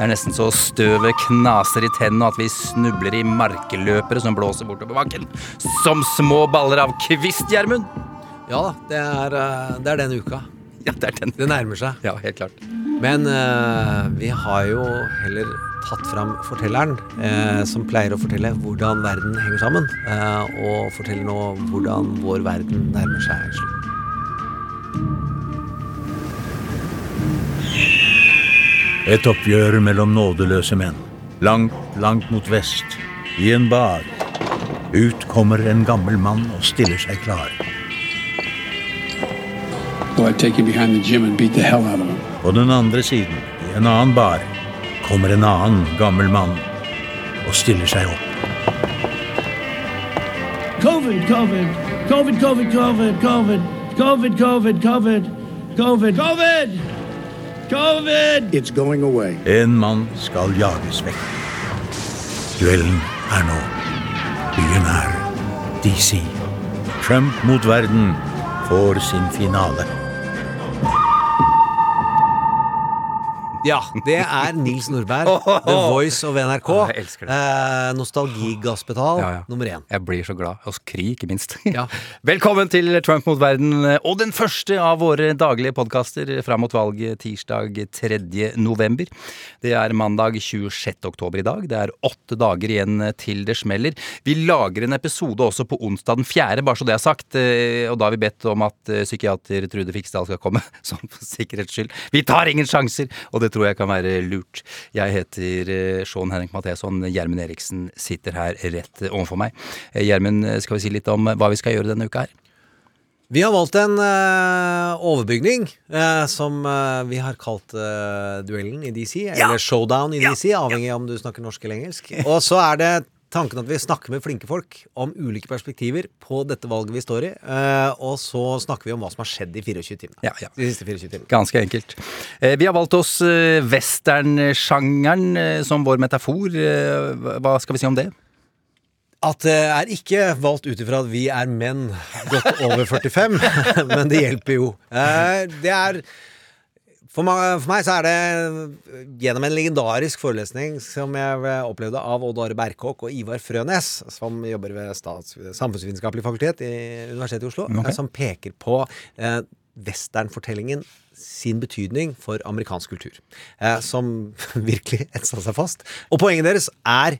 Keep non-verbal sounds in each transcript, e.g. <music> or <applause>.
Det er nesten så støvet knaser i tennene at vi snubler i markeløpere som blåser bortover bakken. Som små baller av kvist, Gjermund! Ja da, det er, eh, det er den uka. Ja, det er den. Det nærmer seg. Ja, helt klart. Men eh, vi har jo heller tatt fram fortelleren, eh, som pleier å fortelle hvordan verden henger sammen. Eh, og forteller nå hvordan vår verden nærmer seg slutten. Et oppgjør mellom nådeløse menn. Langt, langt mot vest. I en bar. Ut kommer en gammel mann og stiller seg klar. På den andre siden, i en annen bar, kommer en annen gammel mann og stiller seg opp. COVID, COVID, COVID, COVID, COVID, COVID, COVID, COVID, COVID, COVID, COVID, COVID. It's going away. En mann skal jages vekk. Duellen er nå. Byen er DC. Trump mot verden får sin finale. Ja, det er Nils Nordberg, The <laughs> Voice of NRK. Ja, jeg elsker det. Eh, Nostalgigasspetal Ja, ja. nummer én. Jeg blir så glad. Og Kry, ikke minst. <laughs> Ja. Velkommen til Trump mot verden, og den første av våre daglige podkaster fram mot valget tirsdag 3. november. Det er mandag 26. oktober i dag. Det er åtte dager igjen til det smeller. Vi lager en episode også på onsdag den 4., bare så det er sagt. eh, Og da har vi bedt om at eh, psykiater Trude Fiksdal skal komme, <laughs> sånn for sikkerhets skyld. Vi tar ingen sjanser, og det tror jeg kan være lurt. Jeg heter eh, Sean Henrik Matheson. Gjermund Eriksen sitter her rett overfor meg. Eh, Gjermund, skal vi si litt om hva vi skal gjøre denne uka her? Vi har valgt en uh, overbygning uh, som uh, vi har kalt duellen i DC, eller showdown i DC, avhengig av om du snakker norsk eller engelsk. <laughs> Og så er det tanken at vi snakker med flinke folk om ulike perspektiver på dette valget vi står i. eh, og så snakker vi om hva som har skjedd i 24 timene. Ja, ja. De siste 24 timene. Ganske enkelt. Eh, Vi har valgt oss eh, westernsjangeren som vår metafor. Hva skal vi si om det? At det er ikke valgt ut ifra at vi er menn godt over 45, <laughs> men det hjelper jo. Det er for meg, for meg så er det gjennom en legendarisk forelesning som jeg opplevde av Odd Are Berkåk og Ivar Frønes, som jobber ved Stats Samfunnsvitenskapelig fakultet i Universitetet i Oslo, Ok. eh, som peker på eh, westernfortellingen sin betydning for amerikansk kultur. Eh, som <laughs> virkelig etsa seg fast. Og poenget deres er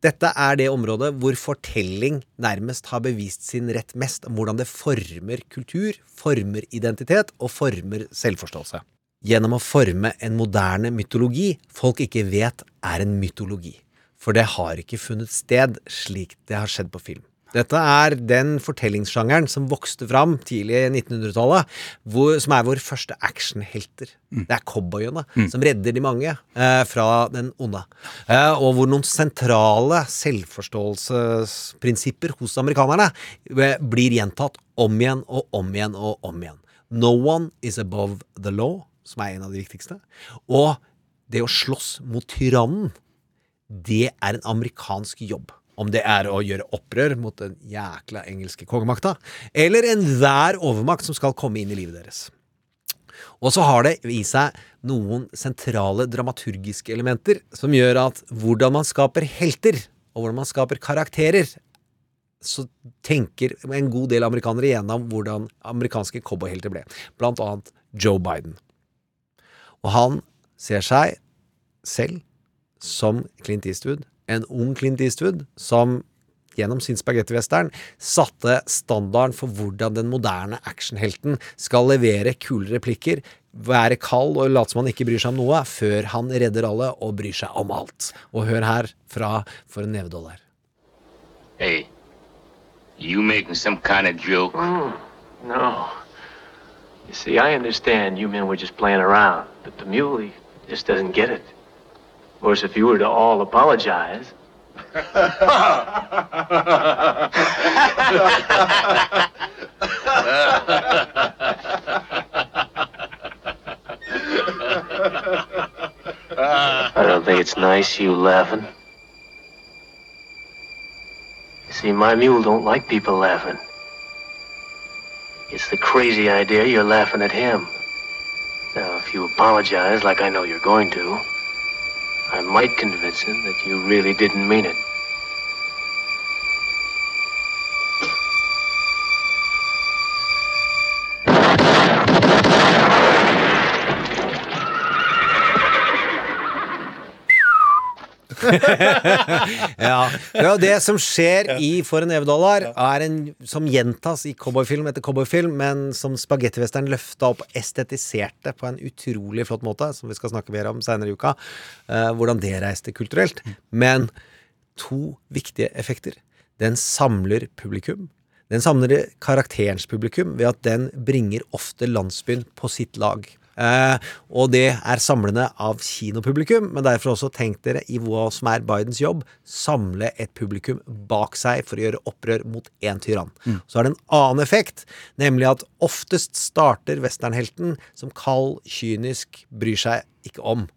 dette er det området hvor fortelling nærmest har bevist sin rett mest om hvordan det former kultur, former identitet og former selvforståelse. Gjennom å forme en moderne mytologi folk ikke vet er en mytologi. For det har ikke funnet sted slik det har skjedd på film. Dette er den fortellingssjangeren som vokste fram tidlig i 1900-tallet, som er vår første actionhelter. Det er cowboyene som redder de mange eh, fra den onde. Eh, og hvor noen sentrale selvforståelsesprinsipper hos amerikanerne eh, blir gjentatt om igjen og om igjen og om igjen. No one is above the law, som er en av de viktigste. Og det å slåss mot tyrannen, det er en amerikansk jobb. Om det er å gjøre opprør mot den jækla engelske kongemakta, eller enhver overmakt som skal komme inn i livet deres. Og så har det i seg noen sentrale dramaturgiske elementer som gjør at hvordan man skaper helter, og hvordan man skaper karakterer, så tenker en god del amerikanere igjennom hvordan amerikanske cowboyhelter ble. Blant annet Joe Biden. Og han ser seg selv som Clint Eastwood, en ung Clint Eastwood som gjennom sin spagettivestern satte standarden for hvordan den moderne actionhelten skal levere kule replikker, være kald og late som han ikke bryr seg om noe, før han redder alle og bryr seg om alt. Og hør her fra For en nevedollar. Hey, you making some kind of joke? No. You see, I understand you men were just playing around, but the muley just doesn't get it. Of course, if you were to all apologize, I don't think it's nice you laughing. You see, my mule don't like people laughing. It's the crazy idea you're laughing at him. Now, if you apologize like I know you're going to, I might convince him that you really didn't mean it. <laughs> Ja, ja Det som skjer i For en EU-dollar, er en som gjentas i cowboyfilm etter cowboyfilm, men som spagettivesteren løfta opp og estetiserte på en utrolig flott måte, som vi skal snakke mer om seinere i uka. uh, hvordan det reiste kulturelt. Men to viktige effekter. Den samler publikum. Den samler karakterens publikum ved at den bringer ofte landsbyen på sitt lag. Eh, og det er samlende av kinopublikum, men derfor også tenk dere i hva som er Bidens jobb, samle et publikum bak seg for å gjøre opprør mot én tyrann. Så har det en annen effekt, nemlig at oftest starter westernhelten som kald, kynisk, bryr seg ikke om.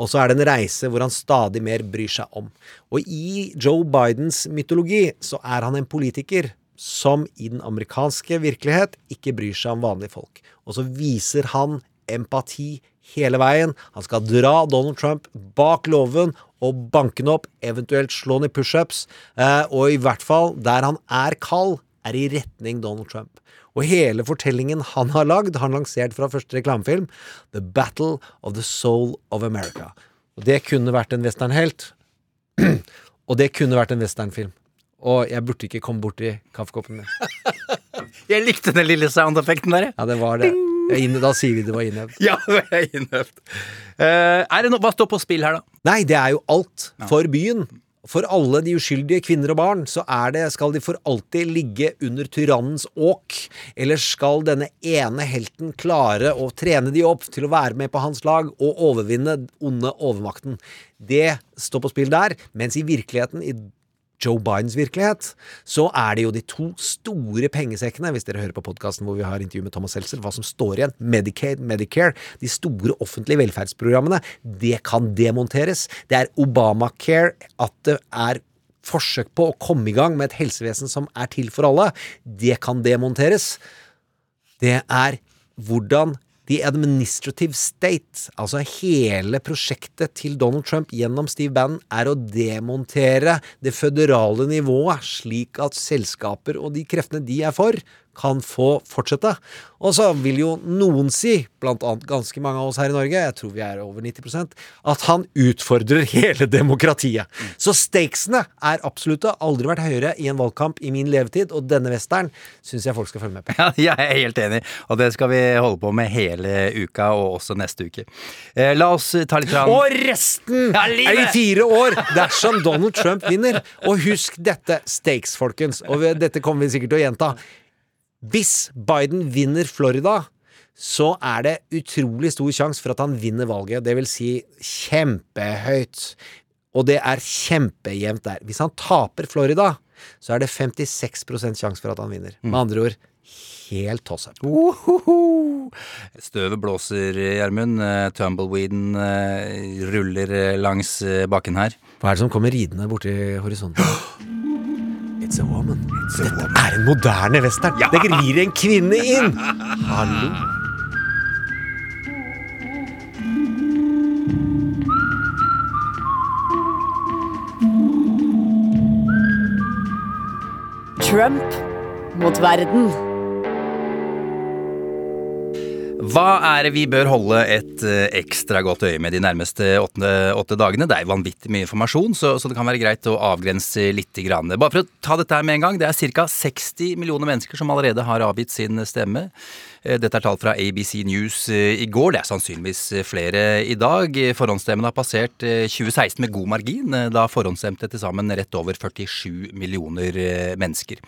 Og så er det en reise hvor han stadig mer bryr seg om. Og i Joe Bidens mytologi så er han en politiker som i den amerikanske virkelighet ikke bryr seg om vanlige folk. Og så viser han empati hele veien. Han skal dra Donald Trump bak låven og banke han opp, eventuelt slå han i pushups. Eh, og i hvert fall der han er kald, er i retning Donald Trump. Og hele fortellingen han har lagd, har han lansert fra første reklamefilm, The Battle of the Soul of America. Og det kunne vært en westernhelt. <clears throat> og det kunne vært en westernfilm. Og jeg burde ikke komme borti kaffekoppen min. <laughs> Jeg likte den lille soundeffekten der, jeg. Ja, det var det. Er inne, da sier vi det var innøvd. Ja, <laughs> det er innøvd. Uh, er det noe, hva står på spill her, da? Nei, det er jo alt for byen. For alle de uskyldige kvinner og barn, så er det, skal de for alltid ligge under tyrannens åk, eller skal denne ene helten klare å trene de opp til å være med på hans lag og overvinne onde overmakten? Det står på spill der, mens i virkeligheten, i Joe Bidens virkelighet, så er det jo de to store pengesekkene, hvis dere hører på podkasten hvor vi har intervju med Thomas Seltzer, hva som står igjen, Medicaid, Medicare, de store offentlige velferdsprogrammene, det kan demonteres. Det er Obamacare, at det er forsøk på å komme i gang med et helsevesen som er til for alle, det kan demonteres. Det er hvordan The Administrative State, altså hele prosjektet til Donald Trump gjennom Steve Bannon, er å demontere det føderale nivået, slik at selskaper og de kreftene de er for, kan få fortsette. Og så vil jo noen si, blant annet ganske mange av oss her i Norge, jeg tror vi er over 90% at han utfordrer <laughs> hele demokratiet. Så stakesene er absolutte, aldri vært høyere i en valgkamp i min levetid, og denne western syns jeg folk skal følge med på. <laughs> Ja, jeg er helt enig, og det skal vi holde på med hele uka, og også neste uke. Eh, la oss ta litt fram Og resten Ja, er i fire år dersom Donald Trump vinner. Og husk dette, stakes, folkens. Og dette kommer vi sikkert til å gjenta. Hvis Biden vinner Florida, så er det utrolig stor sjanse for at han vinner valget. Det vil si kjempehøyt. Og det er kjempejevnt der. Hvis han taper Florida, så er det 56% sjanse for at han vinner. Med andre ord helt tosse. Uhuhu. Støvet blåser, Gjermund. Eh, Tumbleweeden eh, ruller eh, langs bakken her. Hva er det som kommer ridende borti horisonten? <gasps> It's a woman. Dette er en moderne western. Det rir en kvinne inn! Hallo. Trump mot verden. Hva er det vi bør holde et eh, ekstra godt øye med de nærmeste åtte, dagene? Det er vanvittig mye informasjon, så, så det kan være greit å avgrense litt. Grann. Bare for å ta dette her med en gang. Det er ca. 60 millioner mennesker som allerede har avgitt sin stemme. Eh, Dette er tall fra ABC News eh, i går. Det er sannsynligvis eh, flere i dag. Forhåndsstemmen har passert eh, 2016 med god margin, da forhåndsstemte til sammen rett over 47 millioner mennesker.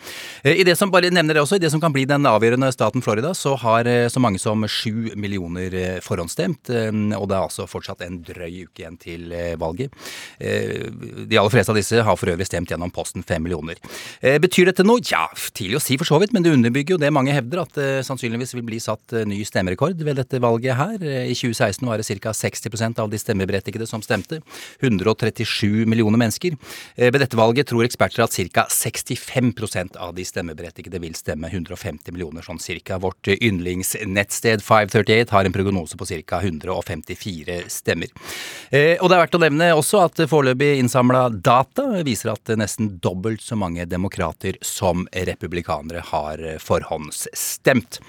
I det som bare nevner det også, i det som kan bli den avgjørende staten Florida, så har så mange som sju millioner forhåndsstemt, og det er altså fortsatt en drøy uke igjen til valget. De aller fleste av disse har for øvrig stemt gjennom posten fem millioner. Betyr dette noe? Ja, tidlig å si for så vidt, men det underbygger jo det mange hevder, at det sannsynligvis vil bli satt eh, ny stemmerekord ved dette valget her. Eh, I 2016 var det ca. 60% av de stemmeberettigede som stemte. 137 millioner mennesker. Eh, Ved dette valget tror eksperter at ca. 65% av de stemmeberettigede vil stemme 150 millioner, sånn cirka. Vårt yndlingsnettsted 538 har en prognose på ca. 154 stemmer. Og det er verdt å nevne også at foreløpig innsamla data viser at nesten dobbelt så mange demokrater som republikanere har forhåndsstemt.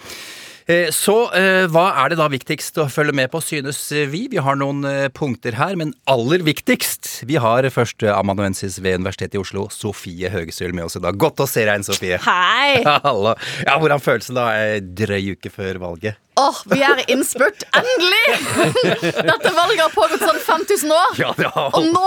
Eh, Så eh, hva er det da viktigst å følge med på, synes vi? Vi har noen eh, punkter her, men aller viktigst Vi har først amanuensis ved Universitetet i Oslo, Sofie Høgesøl, med oss i dag. Godt å se deg igjen, Sofie. Hei! <laughs> Hallo. Ja, Hvordan føles det da? eh, Drøy uke før valget? Åh, vi er i innspurt. Endelig! <laughs> Dette valget har pågått sånn 5000 år. Ja, det har Og nå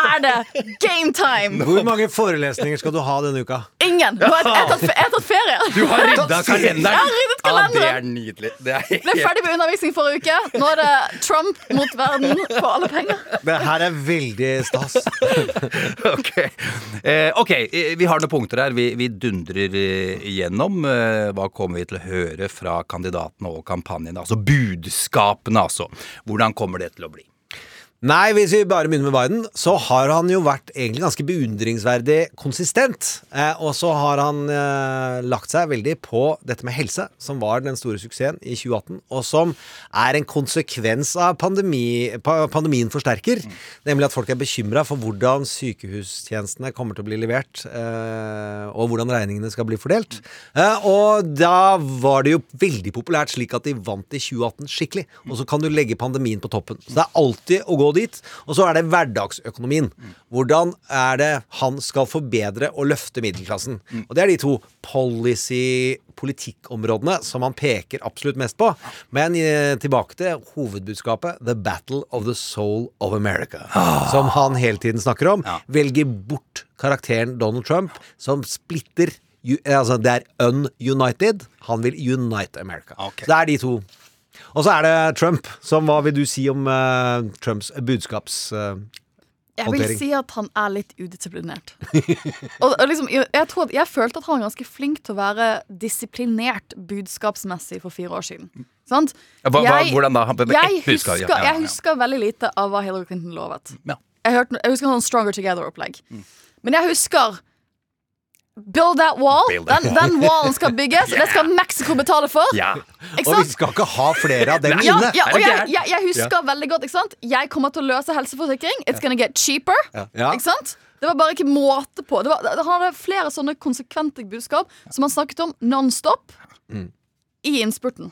er det game time! Hvor mange forelesninger skal du ha denne uka? Ingen! Nå har jeg, tatt, jeg tatt ferie. Du har rydda <laughs> kalenderen! Jeg har ryddet Ah, det er nydelig. Det er Ble ferdig med undervisning forrige uke. Nå er det Trump mot verden på alle penger. Det her er veldig stas. <laughs> ok, eh, ok, eh, vi har noen punkter her. Vi, vi dundrer eh, igjennom. Eh, hva kommer vi til å høre fra kandidatene og kampanjen, Altså budskapene, altså. Hvordan kommer det til å bli? Nei, hvis vi bare begynner med Biden, så har han jo vært egentlig ganske beundringsverdig konsistent. Eh, og så har han eh, lagt seg veldig på dette med helse, som var den store suksessen i 2018, og som er en konsekvens av pandemi, pa, pandemien forsterker. Nemlig at folk er bekymra for hvordan sykehustjenestene kommer til å bli levert, eh, og hvordan regningene skal bli fordelt. Eh, og da var det jo veldig populært slik at de vant i 2018 skikkelig. Og så kan du legge pandemien på toppen. Så det er alltid å gå dit. Og så er det hverdagsøkonomien. Hvordan er det han skal forbedre og løfte middelklassen? Og det er de to policy politikkområdene som han peker absolutt mest på. Men eh, tilbake til hovedbudskapet The Battle of the Soul of America. Som han hele tiden snakker om. Velger bort karakteren Donald Trump, som splitter Altså, det er ununited. Han vil unite America. Okay. Så det er de to. Og så er det Trump. Som hva vil du si om uh, Trumps budskaps... Uh, Jeg vil si at han er litt udisiplinert. <laughs> og, og liksom, jeg, jeg, tror at, jeg følte at han var ganske flink til å være disiplinert budskapsmessig for fire år siden. Sant? Hva, hva, Jeg- hvordan da? Jeg husker, ja, ja, ja. jeg husker veldig lite av hva Hillary Clinton lovet. Ja. Jeg, hørte, jeg husker sånn Stronger Together-opplegg. Mm. Men jeg husker Build that wall. Build that den, den wallen skal bygges. <laughs> Det skal Mexico betale for. Yeah. Og vi skal ikke ha flere av dem inne! ja, ja, og jeg, jeg, jeg husker veldig godt. Ikke sant? Jeg kommer til å løse helseforsikring. It's gonna get cheaper. Ja. Ikke sant? Det var bare ikke måte på. Det var, det, han hadde flere sånne konsekvente budskap som han snakket om non-stop i innspurten.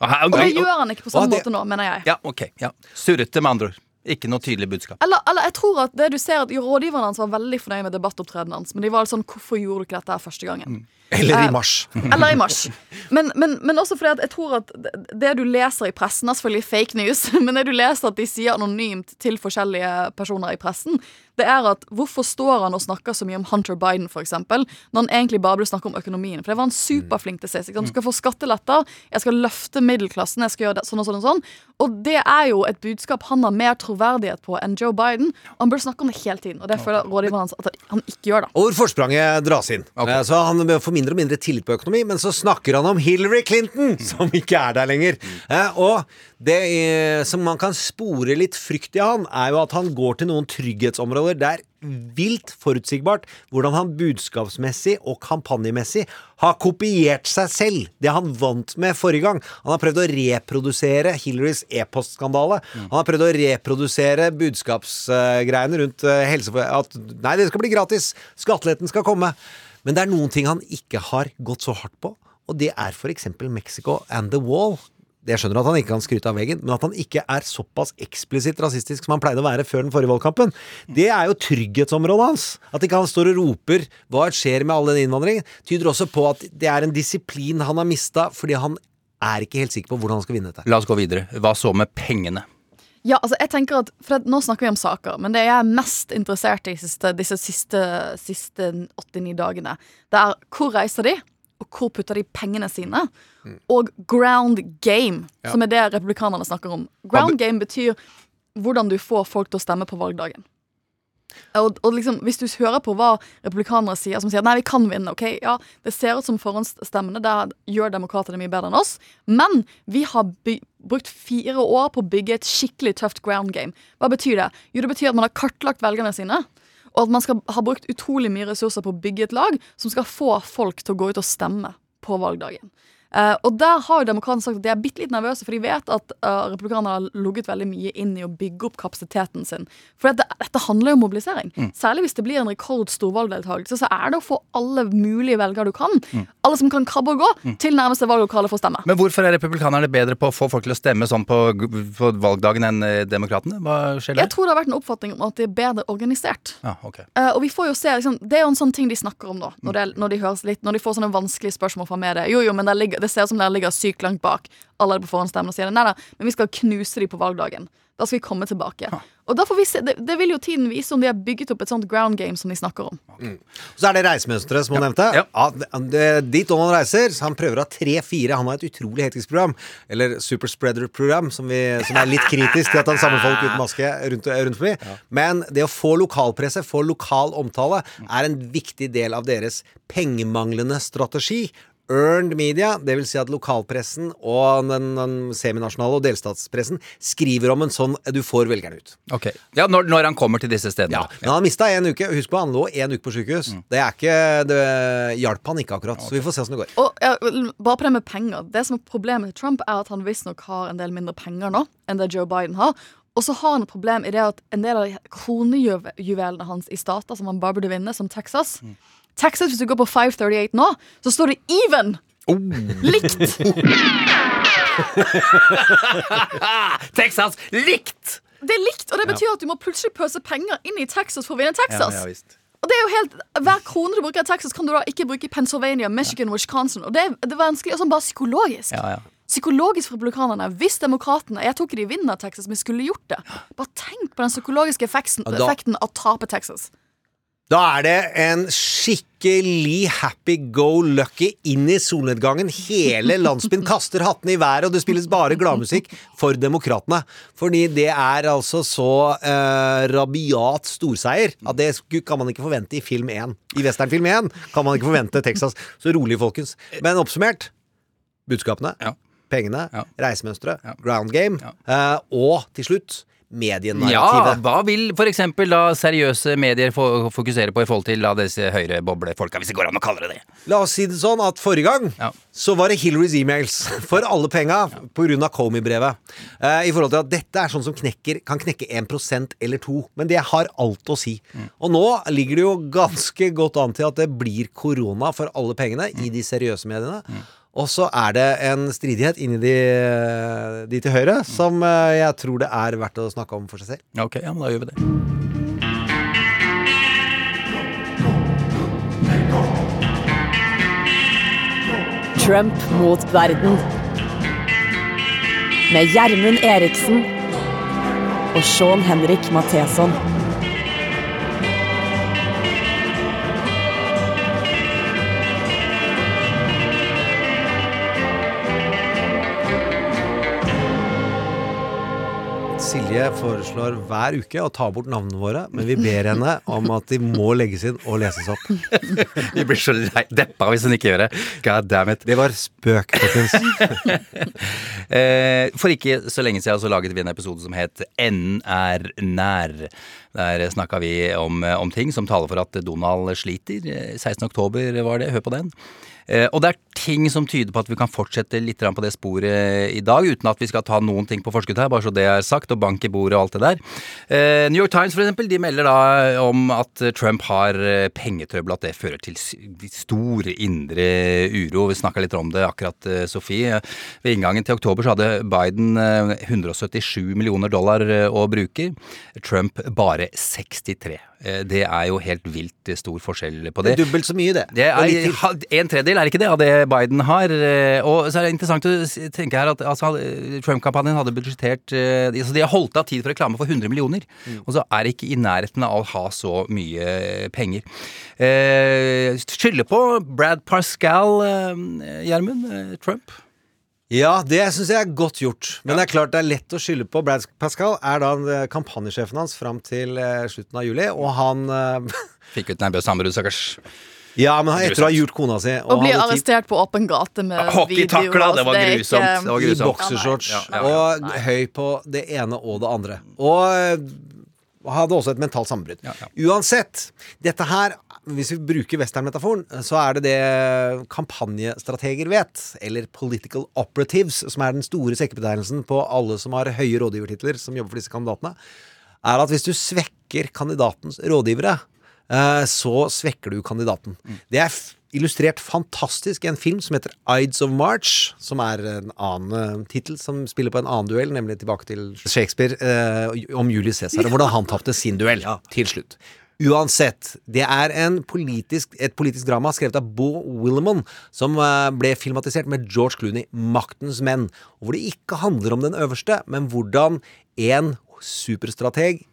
Og Og det gjør han ikke på samme sånn måte nå, mener jeg. Ja, ok. Ja. Surrete, med andre ord. Ikke noe tydelig budskap. Eller, eller jeg tror at det du ser at Rådgiverne hans var veldig fornøyd med debattopptredenen hans, men de var sånn 'Hvorfor gjorde du ikke dette her første gangen?' Eller i Eh, mars. Eller i mars. Men, men, men også fordi at jeg tror at det- det du leser i pressen, er selvfølgelig fake news, <laughs> men det du leser at de sier anonymt til forskjellige personer i pressen, det er at hvorfor står han og snakker så mye om Hunter Biden, eksempel, når han egentlig bare burde snakke om økonomien? For det var han superflink til sist. Du skal få skatteletter, jeg skal løfte middelklassen, jeg skal gjøre det, sånn og sånn og sånn. Og det er jo et budskap han har mer troverdighet på enn Joe Biden. Og han burde snakke om det hele tiden, og det føler rådgiveren hans at han ikke gjør, da. Og hvor forspranget dras inn. Okay. Så han får mindre og mindre tillit på økonomi, men så snakker han om Hillary Clinton, som ikke er der lenger. Eh, Og det eh, som man kan spore litt frykt i han, er jo at han går til noen trygghetsområder. Det er vilt forutsigbart hvordan han budskapsmessig og kampanjemessig har kopiert seg selv. Det han vant med forrige gang. Han har prøvd å reprodusere Hillarys e-postskandale. Han har prøvd å reprodusere budskapsgreiene rundt eh, helse... At nei, det skal bli gratis. Skatteletten skal komme. Men det er noen ting han ikke har gått så hardt på, og det er f.eks. Mexico and the Wall. Jeg skjønner at han ikke kan skryte av veggen, men at han ikke er såpass eksplisitt rasistisk som han pleide å være før den forrige valgkampen, det er jo trygghetsområdet hans. At ikke han står og roper 'hva skjer med all den innvandringen', tyder også på at det er en disiplin han har mista fordi han er ikke helt sikker på hvordan han skal vinne dette. La oss gå videre. Hva så med pengene? Ja, altså jeg tenker at, for Nå snakker vi om saker, men det jeg er mest interessert i siste, disse siste, siste 89 dagene, det er hvor reiser de, og hvor putter de pengene sine? Og ground game, Ja. som er det republikanerne snakker om. Ground game betyr hvordan du får folk til å stemme på valgdagen. Og, og liksom, Hvis du hører på hva republikanere sier, som sier nei, vi kan vinne ok, ja, Det ser ut som forhåndsstemmene. Der gjør demokratene mye bedre enn oss. Men vi har brukt fire år på å bygge et skikkelig tøft ground game. Hva betyr det? Jo, det betyr at man har kartlagt velgerne sine. Og at man skal ha brukt utrolig mye ressurser på å bygge et lag som skal få folk til å gå ut og stemme på valgdagen. Eh, og der har jo demokratene sagt at de er bitte litt nervøse, for de vet at uh, republikanerne har ligget veldig mye inn i å bygge opp kapasiteten sin. For dette, dette handler jo om mobilisering. Mm. Særlig hvis det blir en rekordstor valgdeltakelse, så er det å få alle mulige velgere du kan, Mm. alle som kan krabbe og gå, til nærmeste valglokale for å stemme. Men hvorfor er republikanerne bedre på å få folk til å stemme sånn på, på valgdagen enn eh, demokratene? Hva skjer Jeg tror det har vært en oppfatning om at de er bedre organisert. Ah, okay. uh, og vi får jo se, liksom, Det er jo en sånn ting de snakker om nå, når, det, når, de, høres litt, når de får sånne vanskelige spørsmål fra media. Jo, jo, men det, ligger, det ser ut som dere ligger sykt langt bak. Alle er på forhåndsstemmene og sier det. Nei da, men vi skal knuse dem på valgdagen. Da skal vi komme tilbake. Og da får vi se, det, det vil jo tiden vise om de har bygget opp et sånt ground game som de snakker om. Så er det reisemønsteret som hun nevnte. Ja. Ja, det, dit Donald reiser, så han prøver å ha tre-fire. Han har et utrolig hektisk program. Eller super spreader-program, som, som er litt kritisk til at han samler folk uten maske rundt, rundt forbi. Men det å få lokalpresse, få lokal omtale, er en viktig del av deres pengemanglende strategi. Earned media, dvs. Si at lokalpressen og den, den seminasjonale og delstatspressen skriver om en sånn du får velgerne ut. Ok. Ja, når, når han kommer til disse stedene. Ja, Men han mista en uke. Husk på, han lå en uke på sykehus. Det er ikke Det hjalp han ikke akkurat. Så vi får se åssen det går. Og ja, Bare på det med penger. Det som er Problemet til Trump er at han visstnok har en del mindre penger nå enn det Joe Biden har. Og så har han et problem i det at en del av kronejuvelene hans i stater som han bare burde vinne, som Texas Texas, hvis du går på 538 nå, så står det even! Likt! <laughs> Texas likt! Det er likt, og det betyr at du må plutselig pøse penger inn i Texas for å vinne Texas. Ja, ja. Og det er jo helt, Hver krone du bruker i Texas, kan du da ikke bruke i Pennsylvania, Michigan, Wisconsin. Og det er, det er vanskelig, og sånn bare psykologisk. Ja, ja. Psykologisk for republikanerne. Hvis demokratene Jeg tror ikke de vinner Texas, men skulle gjort det. Bare tenk på den psykologiske effekten, Ja, effekten av å tape Texas. Da er det en skikkelig happy go lucky inn i solnedgangen. Hele landsbyen kaster hattene i været, og det spilles bare gladmusikk for demokratene. Fordi det er altså så eh, rabiat storseier at det kan man ikke forvente i film 1. I westernfilm 1 kan man ikke forvente Texas. Så rolig, folkens. Men oppsummert budskapene, Ja. pengene, Ja. reisemønsteret, Ja. ground game, eh, og til slutt Ja, hva vil eksempel da seriøse medier fokusere på i forhold til da disse høyreboblefolka, hvis det går an å kalle det det? La oss si det sånn at forrige gang Ja. så var det Hillarys e-mails for alle penga pga. Comey-brevet. Eh, I forhold til at dette er sånn som knekker, kan knekke 1% eller 2 men det har alt å si. Og nå ligger det jo ganske godt an til at det blir korona for alle pengene i de seriøse mediene. Og så er det en stridighet inni de, de til høyre som eh, jeg tror det er verdt å snakke om for seg selv. Ok, ja, men da gjør vi det. Trump mot verden. Med Gjermund Eriksen og Sean Henrik Matheson. Silje foreslår hver uke å ta bort navnene våre, men vi ber henne om at de må legges inn og leses opp. <laughs> Vi blir så lei deppa hvis hun ikke gjør det. God damn it. Det var spøk, folkens. <laughs> Eh, for ikke så lenge siden så laget vi en episode som het Enden er nær. Der snakka vi om, om ting som taler for at Donald sliter. Eh, 16. oktober var det. Hør på den. Eh, og det er ting som tyder på at vi kan fortsette litt på det sporet i dag, uten at vi skal ta noen ting på forskudd her, bare så det er sagt, og bank i bordet og alt det der. Eh, New York Times for eksempel, de melder da om at Trump har eh, pengetrøbbel, at det fører til stor indre uro. Vi snakka litt om det akkurat, eh, Sofie. Ved inngangen til oktober så hadde Biden eh, 177 millioner dollar eh, å bruke. Trump bare 63. Eh, Det er jo helt vilt stor forskjell på Det det. dobbelt så mye, det. Det er en tredjedel, er ikke det, av det Biden har. eh, Og så er det interessant å tenke her at altså, Trump-kampanjen hadde budsjettert altså de- har holdt av tid for reklame for 100 millioner. Mm. Og så er det ikke i nærheten av å ha så mye penger. Eh, Skylder på Brad Pascal, eh, Gjermund. Trump. Ja, det syns jeg er godt gjort. Men det er klart det er lett å skylde på. Brad Pascal er da eh, kampanjesjefen hans fram til eh, slutten av juli, og han eh, <laughs> Fikk ut nervøst sammenbrudd, stakkars. Ja, men etter å ha gjort kona si Og og bli arrestert på åpen gate med Hockeytakla, det var grusomt. ikke- Det var i grusomt. boksershorts Ja, ja, ja. og høy på det ene og det andre. Og hadde også et mentalt sammenbrudd. Ja, ja. Uansett, dette her Hvis vi bruker westernmetaforen, så er det det kampanjestrateger vet, eller political operatives, som er den store sekkebetegnelsen på alle som har høye rådgivertitler, som jobber for disse kandidatene, er at hvis du svekker kandidatens rådgivere, eh, så svekker du kandidaten. Det er illustrert fantastisk i en film som heter Ides of March, som er en annen uh, tittel som spiller på en annen duell, nemlig tilbake til Shakespeare eh, om Julius Cæsar, og hvordan han tapte sin duell til slutt. Uansett, det er en politisk, et politisk drama skrevet av Bo Willimon, som eh, ble filmatisert med George Clooney, 'Maktens menn', og hvor det ikke handler om den øverste, men hvordan en superstrateg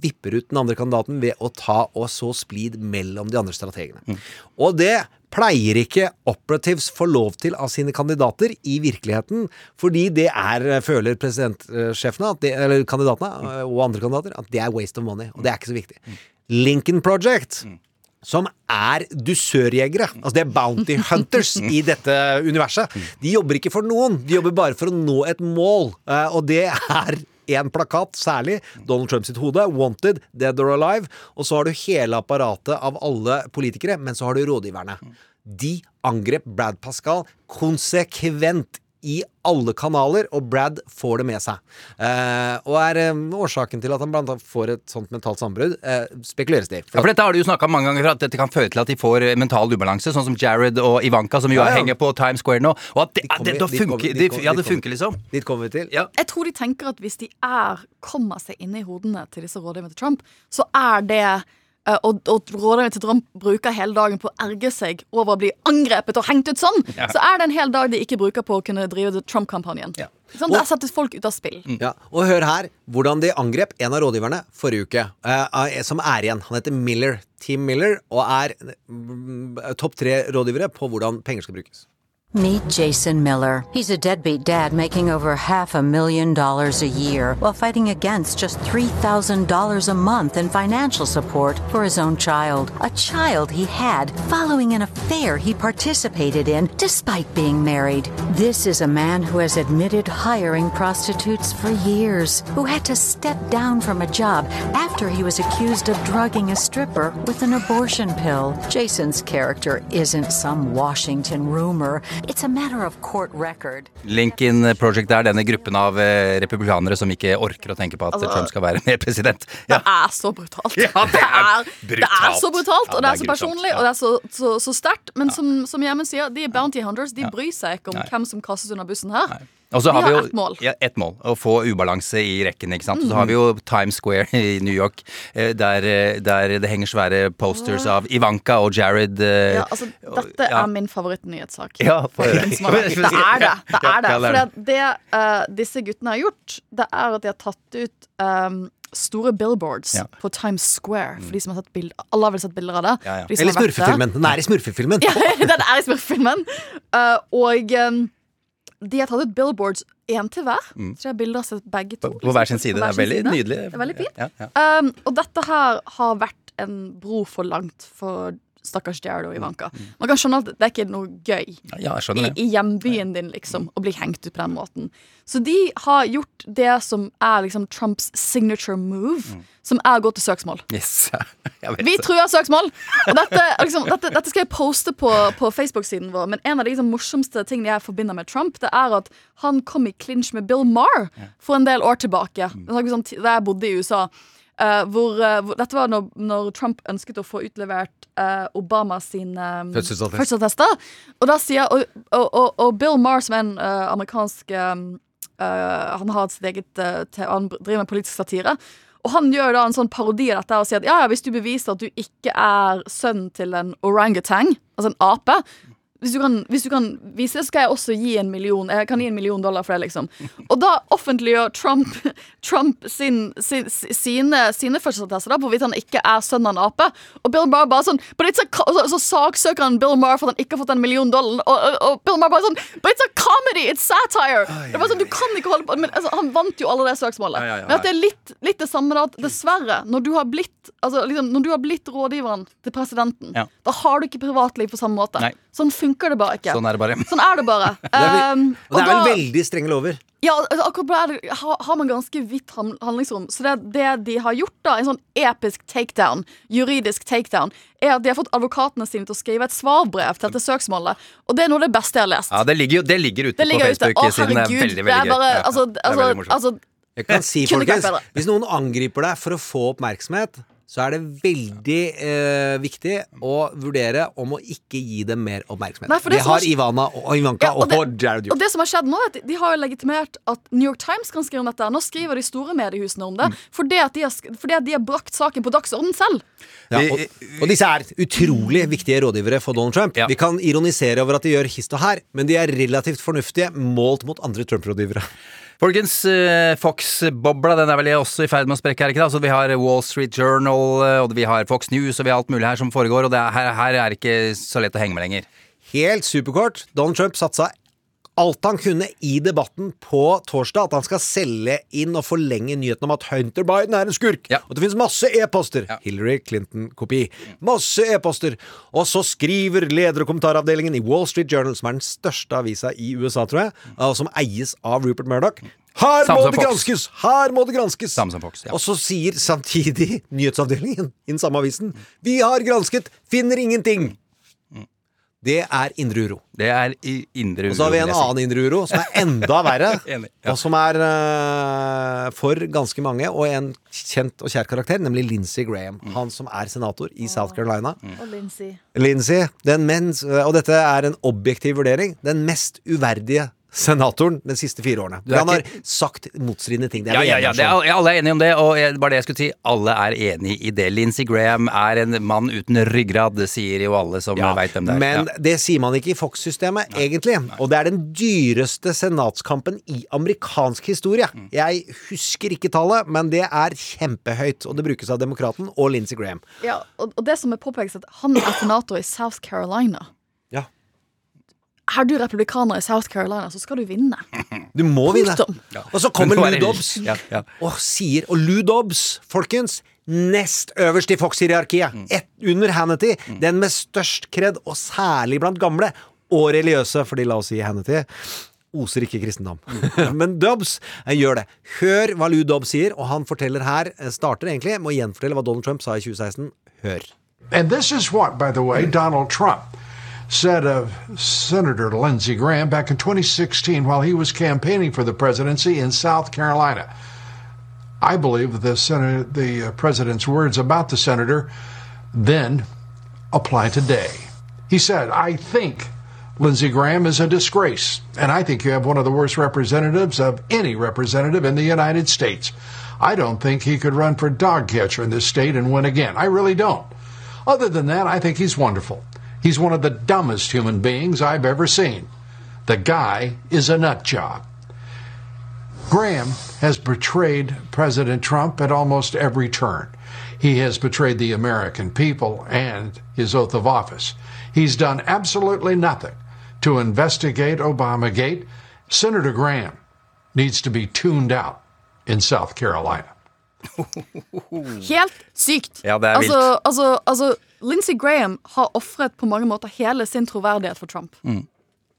vipper ut den andre kandidaten ved å ta og så splid mellom de andre strategene. Og det pleier ikke operatives få lov til av sine kandidater i virkeligheten, fordi det er, eh, føler presidentsjefene, det, eller kandidatene eh, og andre kandidater, at det er waste of money, og det er ikke så viktig. Lincoln Project som er dusørjegere. Altså det er bounty <laughs> hunters i dette universet. De jobber ikke for noen, de jobber bare for å nå et mål. Eh, og det er én plakat, særlig. Donald Trump sitt hode. Wanted, Dead or Alive. Og så har du hele apparatet av alle politikere, men så har du rådgiverne. De angrep Brad Pascal konsekvent i alle kanaler, og Brad får det med seg. Eh, og er eh, årsaken til at han blant annet får et sånt mentalt sammenbrudd, eh, spekuleres det i. Ja, for dette har du jo snakka om mange ganger, at dette kan føre til at de får eh, mental ubalanse, sånn som Jared og Ivanka, som jo Ja, ja. henger på Times Square nå. Og at det, kommer kommer funker, dit det, kommer- ja, det funker, liksom. Dit kommer vi til. Ja. Jeg tror de tenker at hvis de er, kommer seg inn i hodene til disse rådgiverne til Trump, så er det og, og rådgiverne til Trump bruker hele dagen på å erge seg over å bli angrepet og hengt ut sånn, Ja. så er det en hel dag de ikke bruker på å kunne drive Trump-kampanjen. Ja. Sånn, Der settes folk ut av spill. Ja, og hør her hvordan de angrep en av rådgiverne forrige uke, eh, som er igjen. Han heter Miller. Team Miller, og er mm, topp tre rådgivere på hvordan penger skal brukes. Meet Jason Miller. He's a deadbeat dad making over half a million dollars a year while fighting against just $3,000 a month in financial support for his own child. A child he had following an affair he participated in despite being married. This is a man who has admitted hiring prostitutes for years, who had to step down from a job after he was accused of drugging a stripper with an abortion pill. Jason's character isn't some Washington rumor. It's a matter of court record. Lincoln Project er denne gruppen av eh, republikanere som ikke orker å tenke på at Altså- Trump skal være <laughs> mer president. Det er så brutalt. Ja, det er brutalt. det er så brutalt, Ja, og det det er så personlig, ja. og det er så, så, så sterkt. Men som, som Gjermund sier, de er bounty hunters. De bryr seg ikke om Nei. hvem som kastes under bussen her. Og så har vi har jo ett mål. Ja, ett mål. Å få ubalanse i rekken. ikke sant? Og så Mm. har vi jo Times Square i New York, eh, der, eh, der det henger svære posters av Ivanka og Jared. eh, Ja, altså, dette ja. er min favorittnyhetssak. Ja, for vært. <laughs> Det er det. det, er det. det For det. det, det eh, disse guttene har gjort, det er at de har tatt ut um, store billboards Ja. på Times Square. For de som har sett bild, Alle har vel sett bilder av det? Ja, ja. De Eller smurfefilmen. Den er i smurfefilmen. <laughs> Ja, den er i smurfefilmen. Uh, og um, de har tatt ut billboards én til hver. Så jeg har bilder av seg begge to. Mm. På, på hver sin side. Det er veldig side. nydelig. Det er veldig fint. Ja, ja. Um, og dette her har vært en bro for langt for stakkars Jared og Ivanka. Man kan skjønne at det er ikke noe gøy ja, jeg i, skjønner det. i hjembyen din, liksom, å bli hengt ut på den måten. Så de har gjort det som er liksom Trumps signature move, Mm. som er å gå til søksmål. Yes. <laughs> Vi truer søksmål! Og dette, liksom, dette, dette skal jeg poste på, på Facebook-siden vår, men en av de liksom, morsomste tingene jeg forbinder med Trump, det er at han kom i clinch med Bill Maher for en del år tilbake. Mm. Da jeg bodde i USA. Eh, hvor, eh, hvor, dette var når, når Trump ønsket å få utlevert uh, Obamas sine um, fødselsattester. Og da sier Og, og, og, Bill Maher, som er en uh, amerikansk um, eh, Han har sitt eget eh, Han driver med politisk satire. Og han gjør da en sånn parodi av dette og sier at ja, ja, hvis du beviser at du ikke er sønnen til en orangutang, altså en ape hvis du, kan, hvis du kan vise det, så skal jeg også gi en million Jeg kan gi en million dollar for det, liksom. Og da offentliggjør Trump, <laughs> Trump sin, sin, sine, sine fødselsattester på hvorvidt han ikke er sønn av en ape. Og Bill Maher bare sånn But it's a, så, så saksøker han Bill Maher for at han ikke har fått en million dollar. Og, og, og Bill Maher bare sånn But it's a comedy! It's satire! Det var sånn, Du kan ikke holde på men, altså, Han vant jo alle det søksmålet. Ja, ja, ja. Men at det er litt, litt det samme da at dessverre, når du har blitt Altså, liksom, når du har blitt rådgiveren til presidenten, Ja. da har du ikke privatliv på samme måte. Nei. Sånn funker det bare ikke. Sånn er det bare. Sånn er det bare. <laughs> Det er vel- Um, Og det er da- vel veldig strenge lover. ja, altså, akkurat på det har, har man ganske vidt handlingsrom. Så det, det de har gjort, da, en sånn episk takedown, juridisk takedown, er at de har fått advokatene sine til å skrive et svarbrev til dette søksmålet. Og det er noe av det beste jeg har lest. Ja, det ligger, det ligger ute ligger på Facebook-siden. Det er veldig, er veldig gøy. Altså, altså, altså, Jeg kan si, folkens, hvis noen angriper deg for å få oppmerksomhet, så er det veldig eh, viktig å vurdere om å ikke gi dem mer oppmerksomhet. Nei, det, det har Ivana og Ivanka Ja, og, og det- Jared Og det som har skjedd nå, er at de har jo legitimert at New York Times kan skrive om dette. Nå skriver de store mediehusene om Mm. det, fordi, at de har, fordi at de har brakt saken på dagsordenen selv. Ja, og, og disse er utrolig viktige rådgivere for Donald Trump. Ja. Vi kan ironisere over at de gjør hist og her, men de er relativt fornuftige målt mot andre Trump-rådgivere. Folkens, eh, Fox-bobla den er vel også i ferd med å sprekke her, ikke da? Så vi har Wall Street Journal, eh, og vi har Fox News, og vi har alt mulig her som foregår, og er, her, her er det ikke så lett å henge med lenger. Helt superkort. Donald Trump satsa alt han kunne i debatten på torsdag. At han skal selge inn og forlenge nyheten om at Hunter Biden er en skurk. Ja. Og det finnes masse e-poster. Ja. Hillary Clinton-kopi. Masse e-poster. Og så skriver leder- og kommentaravdelingen i Wall Street Journal, som er den største avisa i USA, tror jeg, og som eies av Rupert Murdoch. Her må det Fox. granskes! Her må det granskes! Fox, ja. Og så sier samtidig <laughs> nyhetsavdelingen i den samme avisen Vi har gransket, finner ingenting! Det er indre uro. Det er i indre Og så har vi en annen indre uro som er enda verre. <laughs> Enig, ja. Og som er uh, for ganske mange, og en kjent og kjær karakter, nemlig Lindsey Graham. Mm. Han som er senator i South Carolina. Og Lindsay. Lindsey, den mens, og dette er en objektiv vurdering, den mest uverdige senatoren de siste fire årene. Han har ikke- sagt motstridende ting. Det Ja, er ja, ja, det er, ja, alle er enige om det, og jeg, bare det jeg skulle si, alle er enig i det. Lindsey Graham er en mann uten ryggrad, det sier jo alle som Ja, veit hvem det er. Men ja. det sier man ikke i Fox-systemet, egentlig. Og det er den dyreste senatskampen i amerikansk historie. Mm. Jeg husker ikke tallet, men det er kjempehøyt. Og det brukes av Demokraten og Lindsey Graham. Ja, og, og det som er påpekt, at han er senator i South Carolina. Er du republikaner i South Carolina, så skal du vinne. <laughs> Du må vinne. Ja. Og så kommer Lou Dobbs Ja, ja. og sier Og Lou Dobbs, folkens, nest øverst i Fox-hierarkiet. Mm. Ett under Hannity. Den med størst kred, og særlig blant gamle. Og religiøse, fordi la oss si Hannity oser ikke kristendom. <laughs> Men Dobbs eh, gjør det. Hør hva Lou Dobbs sier, og han forteller her, eh, starter egentlig med å gjenfortelle hva Donald Trump sa i 2016. Hør. And this is what, by the way, Donald Trump said of Senator Lindsey Graham back in 2016 while he was campaigning for the presidency in South Carolina. I believe the, the uh, president's words about the senator then apply today. He said, I think Lindsey Graham is a disgrace, and I think you have one of the worst representatives of any representative in the United States. I don't think he could run for dog catcher in this state and win again. I really don't. Other than that, I think he's wonderful. He's one of the dumbest human beings I've ever seen. The guy is a nut job. Graham has betrayed President Trump at almost every turn. He has betrayed the American people and his oath of office. He's done absolutely nothing to investigate Obamagate. Senator Graham needs to be tuned out in South Carolina. <laughs> Helt sykt. Ja, det er altså, vilt. altså, altså, Lindsey Graham har ofret på mange måter hele sin troverdighet for Trump. Mm.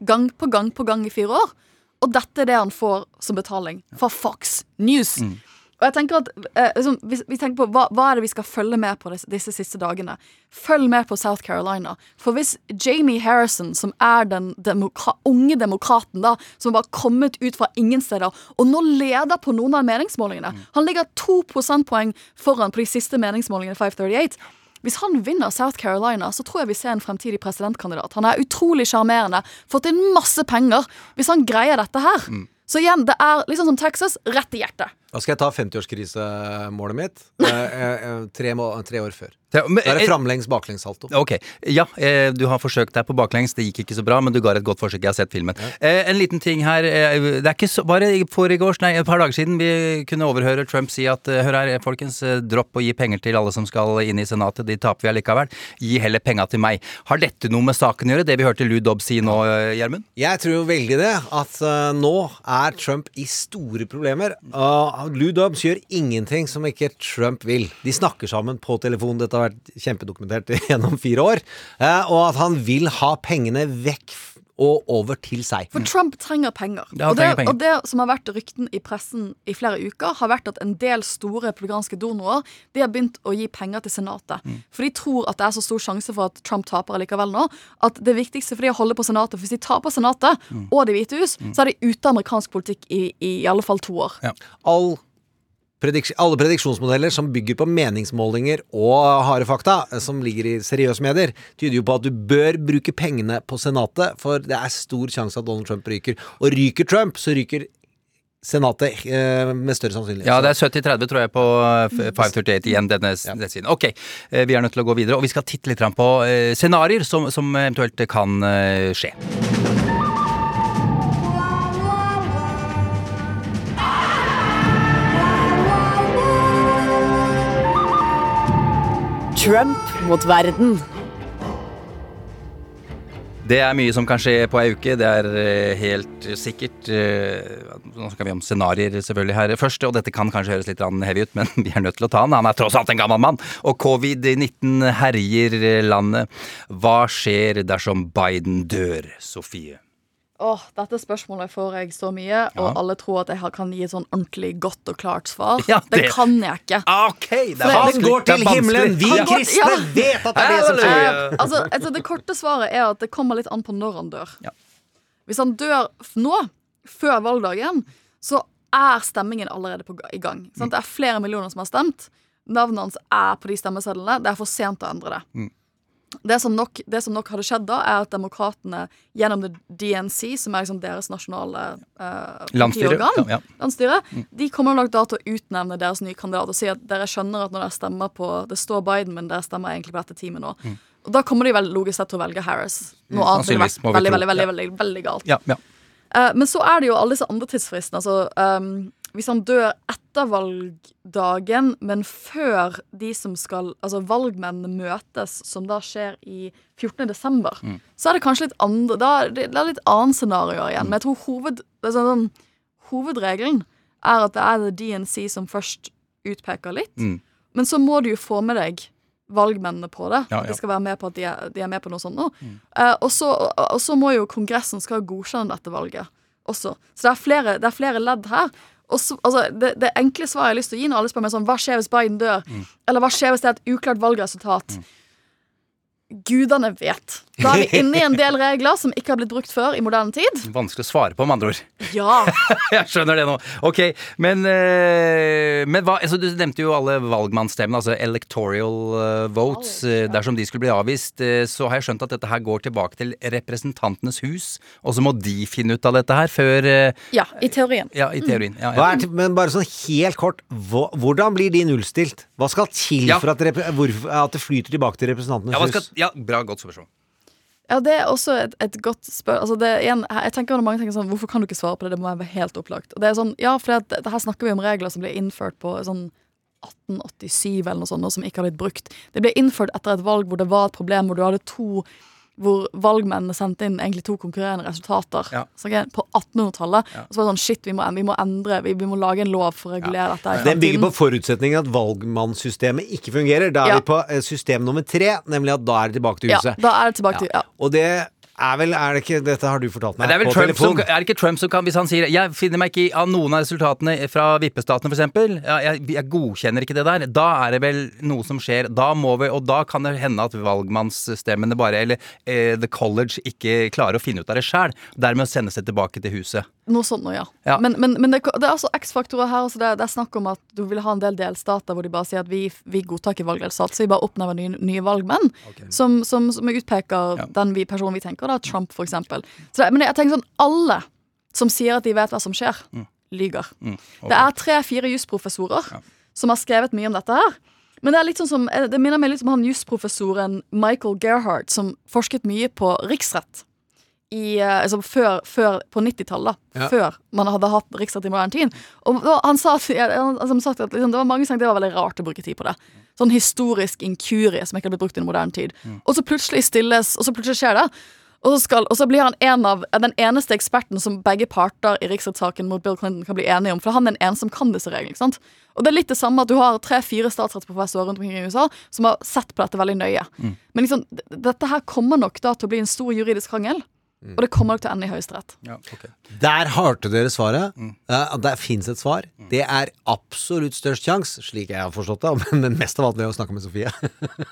Gang på gang på gang i fire år. Og dette er det han får som betaling fra Fox News. Mm. Og jeg tenker at eh, liksom, hvis vi tenker på hva, hva er det vi skal følge med på disse, disse siste dagene? Følg med på South Carolina. For hvis Jamie Harrison, som er den demokra unge demokraten da, som har kommet ut fra ingen steder, og nå leder på noen av meningsmålingene Han ligger to prosentpoeng foran på de siste meningsmålingene 538. Hvis han vinner South Carolina, så tror jeg vi ser en fremtidig presidentkandidat. Han er utrolig sjarmerende, fått inn masse penger. Hvis han greier dette her Så igjen, det er liksom som Texas, rett i hjertet. Da skal jeg ta 50-årskrisemålet mitt. Eh, eh, tre, må, tre år før. Da er det framlengs baklengssalto. Ok, ja, eh, du har forsøkt deg på baklengs, det gikk ikke så bra, men du ga et godt forsøk, jeg har sett filmen. Eh, en liten ting her, eh, det er ikke så, bare i foregårs, nei, et par dager siden vi kunne overhøre Trump si at, eh, hør her, folkens, eh, dropp å gi penger til alle som skal inn i senatet, de taper vi allikevel, gi heller penga til meg. Har dette noe med saken å gjøre, det vi hørte Lou Dobbs si nå, eh, Gjermund? Jeg tror veldig det, at eh, nå er Trump i store problemer. Uh, Lou Dobbs gjør ingenting som ikke Trump vil. De snakker sammen på telefon, dette har vært kjempedokumentert <laughs> gjennom fire år. Eh, og at han vil ha pengene vekk f- og over til seg. For Trump trenger penger. Ja, han og, det, penger. og det som har vært rykten i pressen i flere uker, har vært at en del store republikanske donorer De har begynt å gi penger til Senatet. Mm. For de tror at det er så stor sjanse for at Trump taper likevel nå, at det viktigste for de å holde på Senatet For hvis de taper Senatet Mm. og Det hvite hus, så er de ute av amerikansk politikk i, i, i alle fall to år. Ja. All prediks alle prediksjonsmodeller som bygger på meningsmålinger og harde fakta, eh, som ligger i seriøse medier, tyder jo på at du bør bruke pengene på Senatet, for det er stor sjanse at Donald Trump ryker. Og ryker Trump, så ryker Senatet eh, med større sannsynlighet. Ja, det er 70-30 tror jeg på eh, 538 igjen, denne ja. siden. Ok, eh, vi er nødt til å gå videre, og vi skal titte litt på scenarioer scenarier som, som eventuelt kan eh, skje. Trump mot verden. Det er mye som kan skje på ei uke, det er eh, helt sikkert. eh, Nå skal vi om scenarioer selvfølgelig her først, og dette kan kanskje høres litt heavy ut, men vi er nødt til å ta den. Han er tross alt en gammel mann, og covid-19 herjer landet. Hva skjer dersom Biden dør, Sofie? Åh, Dette spørsmålet får jeg så mye, og alle tror at jeg kan gi et sånn ordentlig godt og klart svar. Ja, det... det- kan jeg ikke. Ok, det er Han går til himmelen! Vi Han kristne ja. vet at det er det som skjer! Eh, altså, altså, det korte svaret er at det kommer litt an på når han dør. Ja. Hvis han dør nå, før valgdagen, så er stemmingen allerede på, i gang. Sant? Det er flere millioner som har stemt. Navnet hans er på de stemmesedlene. Det er for sent å endre det. Mm. Det som, nok, det som nok hadde skjedd da, er at demokratene gjennom The DNC, som er liksom deres nasjonale Landsstyre, partiorgan, ja, Landstyre mm. de kommer nok da til å utnevne deres nye kandidat og si at dere skjønner at når dere stemmer på Det står Biden, men dere stemmer egentlig på dette teamet nå. Og da kommer de vel logisk sett til å velge Harris. Noe Mm, annet ville vært veldig, veldig, veldig, veldig, veldig galt. Ja, ja. Eh, men så er det jo alle disse andre tidsfristene. Altså, ehm, hvis han dør etter valgdagen, men før de som skal Altså valgmennene møtes, som da skjer i 14. desember, Mm. så er det kanskje litt andre Da det, det er litt annet scenario igjen. Men jeg tror hoved, sånn, sånn, hovedregelen er at det er det DNC som først utpeker litt. Mm. Men så må du jo få med deg valgmennene på det. Ja, ja. de skal være med på at de er, de er med på noe sånt nå. Eh, og, så, og så må jo Kongressen skal godkjenne dette valget også. Så det er flere, det er flere ledd her. Så, altså, det, det enkle svaret jeg har lyst til å gi når alle spør meg sånn Hva skjer hvis Biden dør? Eller hva skjer hvis det er et uklart valgresultat? Gudene vet. Da er vi <laughs> inne i en del regler som ikke har blitt brukt før i moderne tid. Vanskelig å svare på, med andre ord. Ja. <laughs> Jeg skjønner det nå. Ok, men, eh, men hva, altså, Du nevnte jo alle valgmannsstemmene, altså electoral eh, votes. eh, Dersom de skulle bli avvist, så har jeg skjønt at dette her går tilbake til Representantenes hus. Og så må de finne ut av dette her før ja, i teorien. Ja, i teorien. Ja, Hva ja. er, men bare sånn helt kort, hvordan blir de nullstilt? Hva skal til Ja. for at, at det flyter tilbake til Representantenes Ja, hus? Ja, bra, godt spørsmål. Ja, det er også et, et godt spørsmål Altså igjen, jeg tenker når mange tenker sånn Hvorfor kan du ikke svare på det? Det må være helt opplagt. Og det er sånn, ja, for det, det her snakker vi om regler som ble innført på sånn 1887 eller noe sånt, som ikke har blitt brukt. Det ble innført etter et valg hvor det var et problem, hvor du hadde to hvor valgmennene sendte inn egentlig to konkurrerende resultater Ja. okay, på 1800-tallet. Og så var det sånn Shit, vi må, vi må endre, vi, vi må lage en lov for å regulere dette. i Den bygger på forutsetningen at valgmannssystemet ikke fungerer. Da er Ja. vi på eh, system nummer tre, nemlig at da er det tilbake til huset. Ja, da er det tilbake til ja. Og det er vel er det ikke, Dette har du fortalt meg det er vel på Trump som, er det ikke Trump som kan, hvis han sier Jeg finner meg ikke i av noen av resultatene fra vippestatene, f.eks. Ja, jeg, jeg godkjenner ikke det der. Da er det vel noe som skjer. Da må vi, og da kan det hende at valgmannsstemmene bare, eller eh, The College, ikke klarer å finne ut av det sjæl. Dermed sendes det tilbake til huset. Noe sånt noe, ja. Ja. Men, men, men det, det er altså X-faktorer her. Altså det, det er snakk om at du vil ha en del delstater hvor de bare sier at vi, vi godtar ikke valgresultat, så vi bare oppnevner nye, nye valgmenn som, som, som utpeker Ja. den vi, personen vi tenker, da, Trump eksempel. Men jeg tenker sånn, alle som sier at de vet hva som skjer, Mm. lyger. Mm, Okay. Det er tre-fire jusprofessorer som har skrevet mye om dette her. Men det, er litt sånn som, det minner meg litt om han jusprofessoren Michael Gerhardt, som forsket mye på riksrett. I, eh, altså før, før, på 90-tallet. Ja. Før man hadde hatt riksrett i moderne tid. Og han sa han, som sagt, at liksom, det var mange som tenkte det var veldig rart å bruke tid på det. Sånn historisk inkurie som ikke har blitt brukt i moderne tid. Og så plutselig stilles, og så plutselig skjer det. Og så, skal, og så blir han en av, den eneste eksperten som begge parter i riksrettssaken mot Bill Clinton kan bli enige om. For han er den eneste som kan disse reglene. ikke sant? Og det er litt det samme at du har tre-fire statsrettsprofessorer rundt omkring i USA som har sett på dette veldig nøye. Men liksom, dette her kommer nok da til å bli en stor juridisk krangel. Og det kommer nok til å ende i Høyesterett. Ja, okay. Der hørte dere svaret. Mm. Uh, det fins et svar. Det er absolutt størst sjanse, slik jeg har forstått det, <laughs> men mest av alt ved å snakke med Sofie.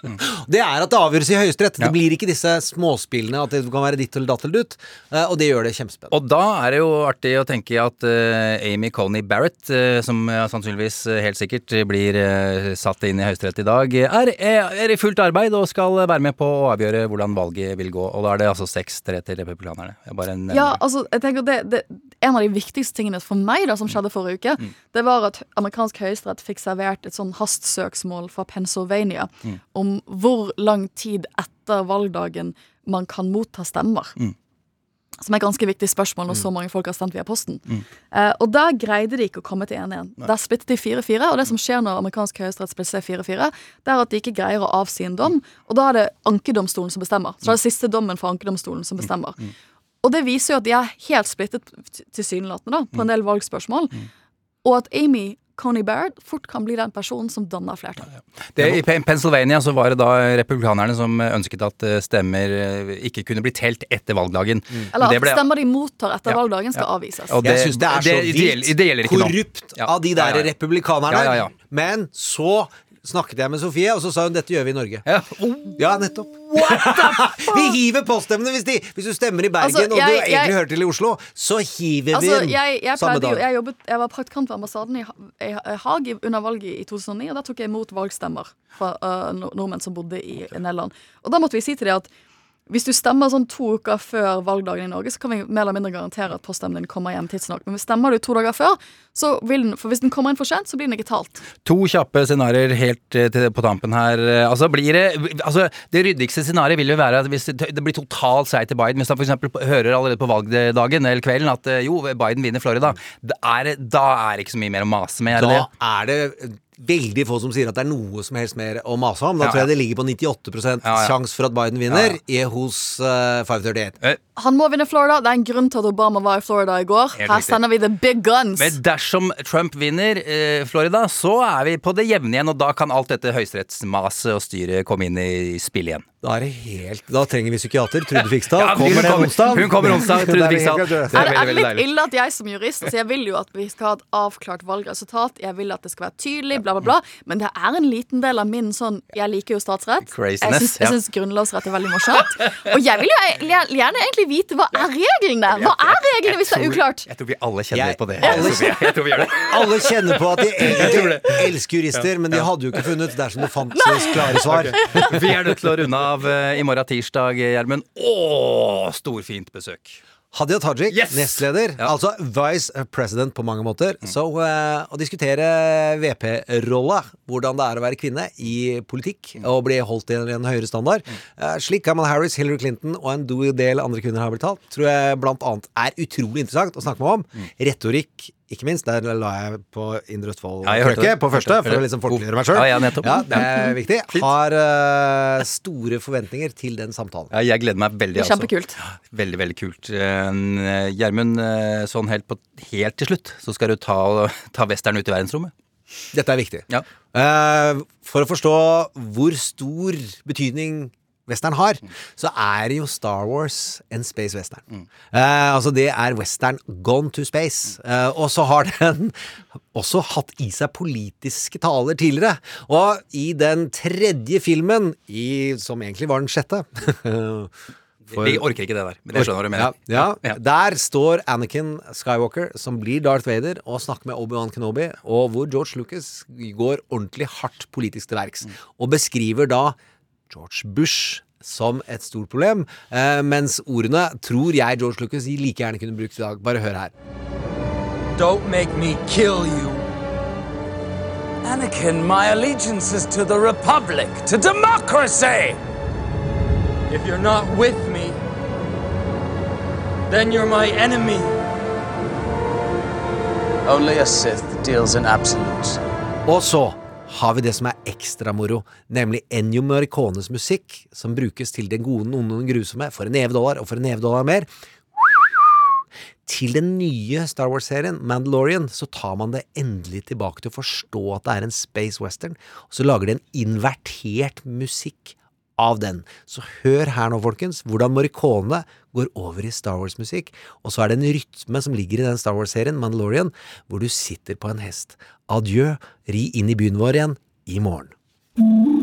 Mm. <laughs> det er at det avgjøres i Høyesterett. Det blir ikke disse småspillene at det kan være ditt eller datt eller dutt, uh, og det gjør det kjempespennende. Og da er det jo artig å tenke at uh, Amy Coney Barrett, eh, som sannsynligvis helt sikkert blir satt inn i Høyesterett i dag, er, er, er i fullt arbeid og skal være med på å avgjøre hvordan valget vil gå. Og da er det altså 6-3 til republikanerne. Nevner Ja, altså, jeg tenker det, det, En av de viktigste tingene for meg da, som skjedde forrige uke, Mm. det var at amerikansk høyesterett fikk servert et sånn hastsøksmål fra Pennsylvania Mm. om hvor lang tid etter valgdagen man kan motta stemmer. Mm. Som er et ganske viktig spørsmål når så mange folk har stemt via posten. Eh, og der greide de ikke å komme til enighet. Der splittet de 4-4, og det som skjer når amerikansk høyesterett splitter 4-4, det er at de ikke greier å avsi en dom, og da er det ankedomstolen som bestemmer. Så det er det siste dommen fra ankedomstolen som bestemmer. Og det viser jo at de er helt splittet tilsynelatende på en del valgspørsmål. Og at Amy Coney Barrett fort kan bli den personen som danner flertall. Det, I Pennsylvania så var det da republikanerne som ønsket at eh, stemmer eh, ikke kunne bli telt etter valgdagen. Mm. Eller at ble- stemmer de mottar etter Ja, valgdagen, skal ja. avvises. Og det- jeg syns det er så vilt korrupt Ja. av de der Ja, ja, ja. republikanerne. Ja, ja, ja. Men så snakket jeg med Sofie, og så sa hun dette gjør vi i Norge. Ja. Ja, nettopp. <laughs> vi hiver poststemmene hvis, de, hvis du stemmer i Bergen Altså, og du jeg- egentlig jeg- hører til i Oslo. Så hiver vi den jeg, jeg, samme dag. jeg, jobbet, jeg var praktikant ved ambassaden i, i Haag under valget i 2009, og da tok jeg imot valgstemmer fra uh, nordmenn som bodde i Nederland. Og da måtte vi si til dem at hvis du stemmer sånn to uker før valgdagen i Norge, så kan vi mer eller mindre garantere at poststemmen din kommer hjem tidsnok. Men hvis stemmer du to dager før, så vil den, for hvis den kommer inn for sent, så blir den ikke talt. To kjappe scenarioer helt eh, til, på tampen her. Eh, Altså blir det altså Det ryddigste scenarioet vil jo være at hvis det, det blir totalt seier til Biden, hvis han f.eks. hører allerede på valgdagen eller kvelden at eh, jo, Biden vinner Florida, da er, da er det ikke så mye mer å mase med. Er Da det? er det veldig få som sier at det er noe som helst mer å mase om. Da Ja, tror jeg ja. det ligger på 98 Ja, ja. sjanse for at Biden vinner Ja, i hos uh, 538. Han må vinne Florida. Det er en grunn til at Obama var i Florida i går. Helt Her sender vi the big guns. Men dersom Trump vinner eh, Florida, så er vi på det jevne igjen, og da kan alt dette høyesterettsmaset og styret komme inn i spill igjen. Da er det helt Da trenger vi psykiater. Trude <laughs> Fikstad. Ja, kommer den onsdag? hun kommer onsdag, Trude Fikstad. er Er det, er det litt deilig. ille at jeg som jurist altså Jeg vil jo at vi skal ha et avklart valgresultat. Jeg vil at det skal være tydelig, bla, bla, bla. Men det er en liten del av min sånn Jeg liker jo statsrett. Craziness, jeg syns, ja. grunnlovsrett er veldig morsomt. Og jeg vil jo e- gjerne egentlig vite hva er reglene. Hva er reglene hvis det er uklart? Jeg tror vi alle kjenner på det. alle- Sofie. Jeg tror vi gjør det. <laughs> Alle kjenner på at de <laughs> egentlig elsker jurister, men de hadde jo ikke funnet dersom det fantes klare svar. Vi er nødt til å runde av eh, i morgen tirsdag, Gjermund. Å, storfint besøk. Hadia Tajik, Yes! nestleder, Ja. altså vice president på mange måter. Så uh, å diskutere VP-rolla, hvordan det er å være kvinne i politikk og bli holdt i en høyere standard, eh, slik Kamala Harris, Hillary Clinton og en do- del andre kvinner har blitt talt, tror jeg blant annet er utrolig interessant å snakke med om. Retorikk, ikke minst. Der la jeg på Indre Østfold Ja, på første, for å liksom folkeliggjøre meg sjøl. Ja, ja. Ja, det er <laughs> viktig. Har uh, store forventninger til den samtalen. Ja, jeg gleder meg veldig. Er altså. kjempekult. Veldig, veldig kult. Eh, Gjermund, uh, sånn helt, på, helt til slutt, så skal du ta, <laughs> ta western ut i verdensrommet. Dette er viktig. Ja. Uh, for å forstå hvor stor betydning western har, så er jo Star Wars en space western. Eh, altså det er western gone to space. Eh, og så har den også hatt i seg politiske taler tidligere. Og i den tredje filmen, i, som egentlig var den sjette For- <laughs> Vi orker ikke det der, men jeg skjønner hva du mener. Ja. Ja. Der står Anakin Skywalker, som blir Darth Vader, og snakker med Obi-Wan Kenobi, og hvor George Lucas går ordentlig hardt politisk til verks. Mm. Og beskriver da George Bush som et stort problem, eh, mens ordene tror jeg George Lucas like gjerne kunne brukt i dag. Bare hør her. Don't make me kill you. Anakin, my allegiance is to the Republic, to democracy! If you're not with me, then you're my enemy. Only a Sith deals in absolutes. Og så har vi det som er ekstra moro, nemlig Ennio Morricones musikk, som brukes til Den gode, onde og grusomme, for en neve dollar og for en neve dollar mer. Til den nye Star Wars-serien, Mandalorian, så tar man det endelig tilbake til å forstå at det er en space western, og så lager de en invertert musikk av den. Så hør her nå, folkens, hvordan Morricone går over i Star Wars-musikk, og så er det en rytme som ligger i den Star Wars-serien, Mandalorian, hvor du sitter på en hest. Adjø, ri inn i byen vår igjen i morgen.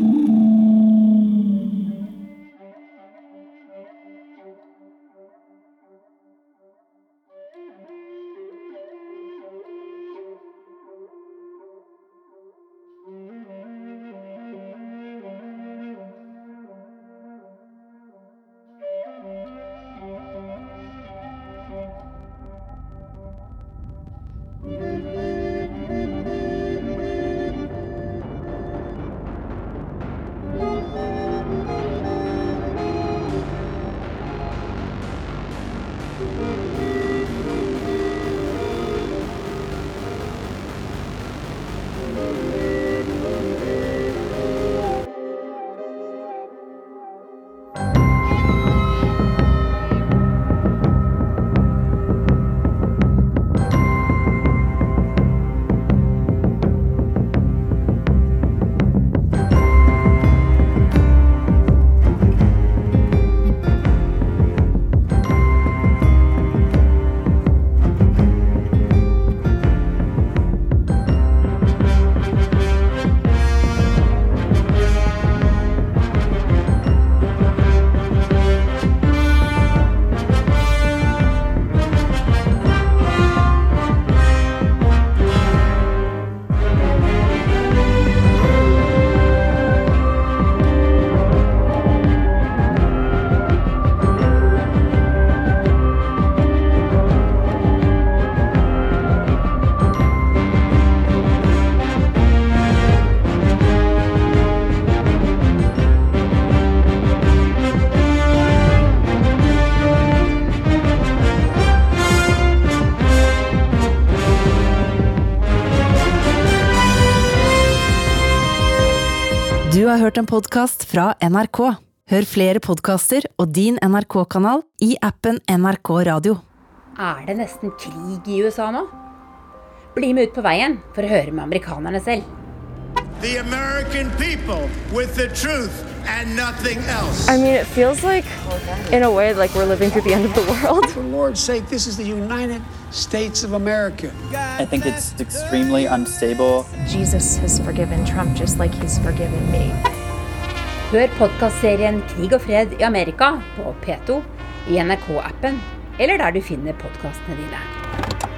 Hørt en podkast fra NRK. Hør flere podkaster og din NRK-kanal i appen NRK Radio. Er det nesten krig i USA nå? Bli med ut på veien for å høre med amerikanerne selv. The American people with the truth and nothing else. I mean, it feels like, in a way, like we're living through the end of the world. <laughs> For Lord's sake, this is the United States of America. I think it's extremely unstable. Jesus has forgiven Trump just like he's forgiven me. Hør podkastserien Krig og fred i Amerika på P2, i NRK-appen eller der du finner podkastene dine.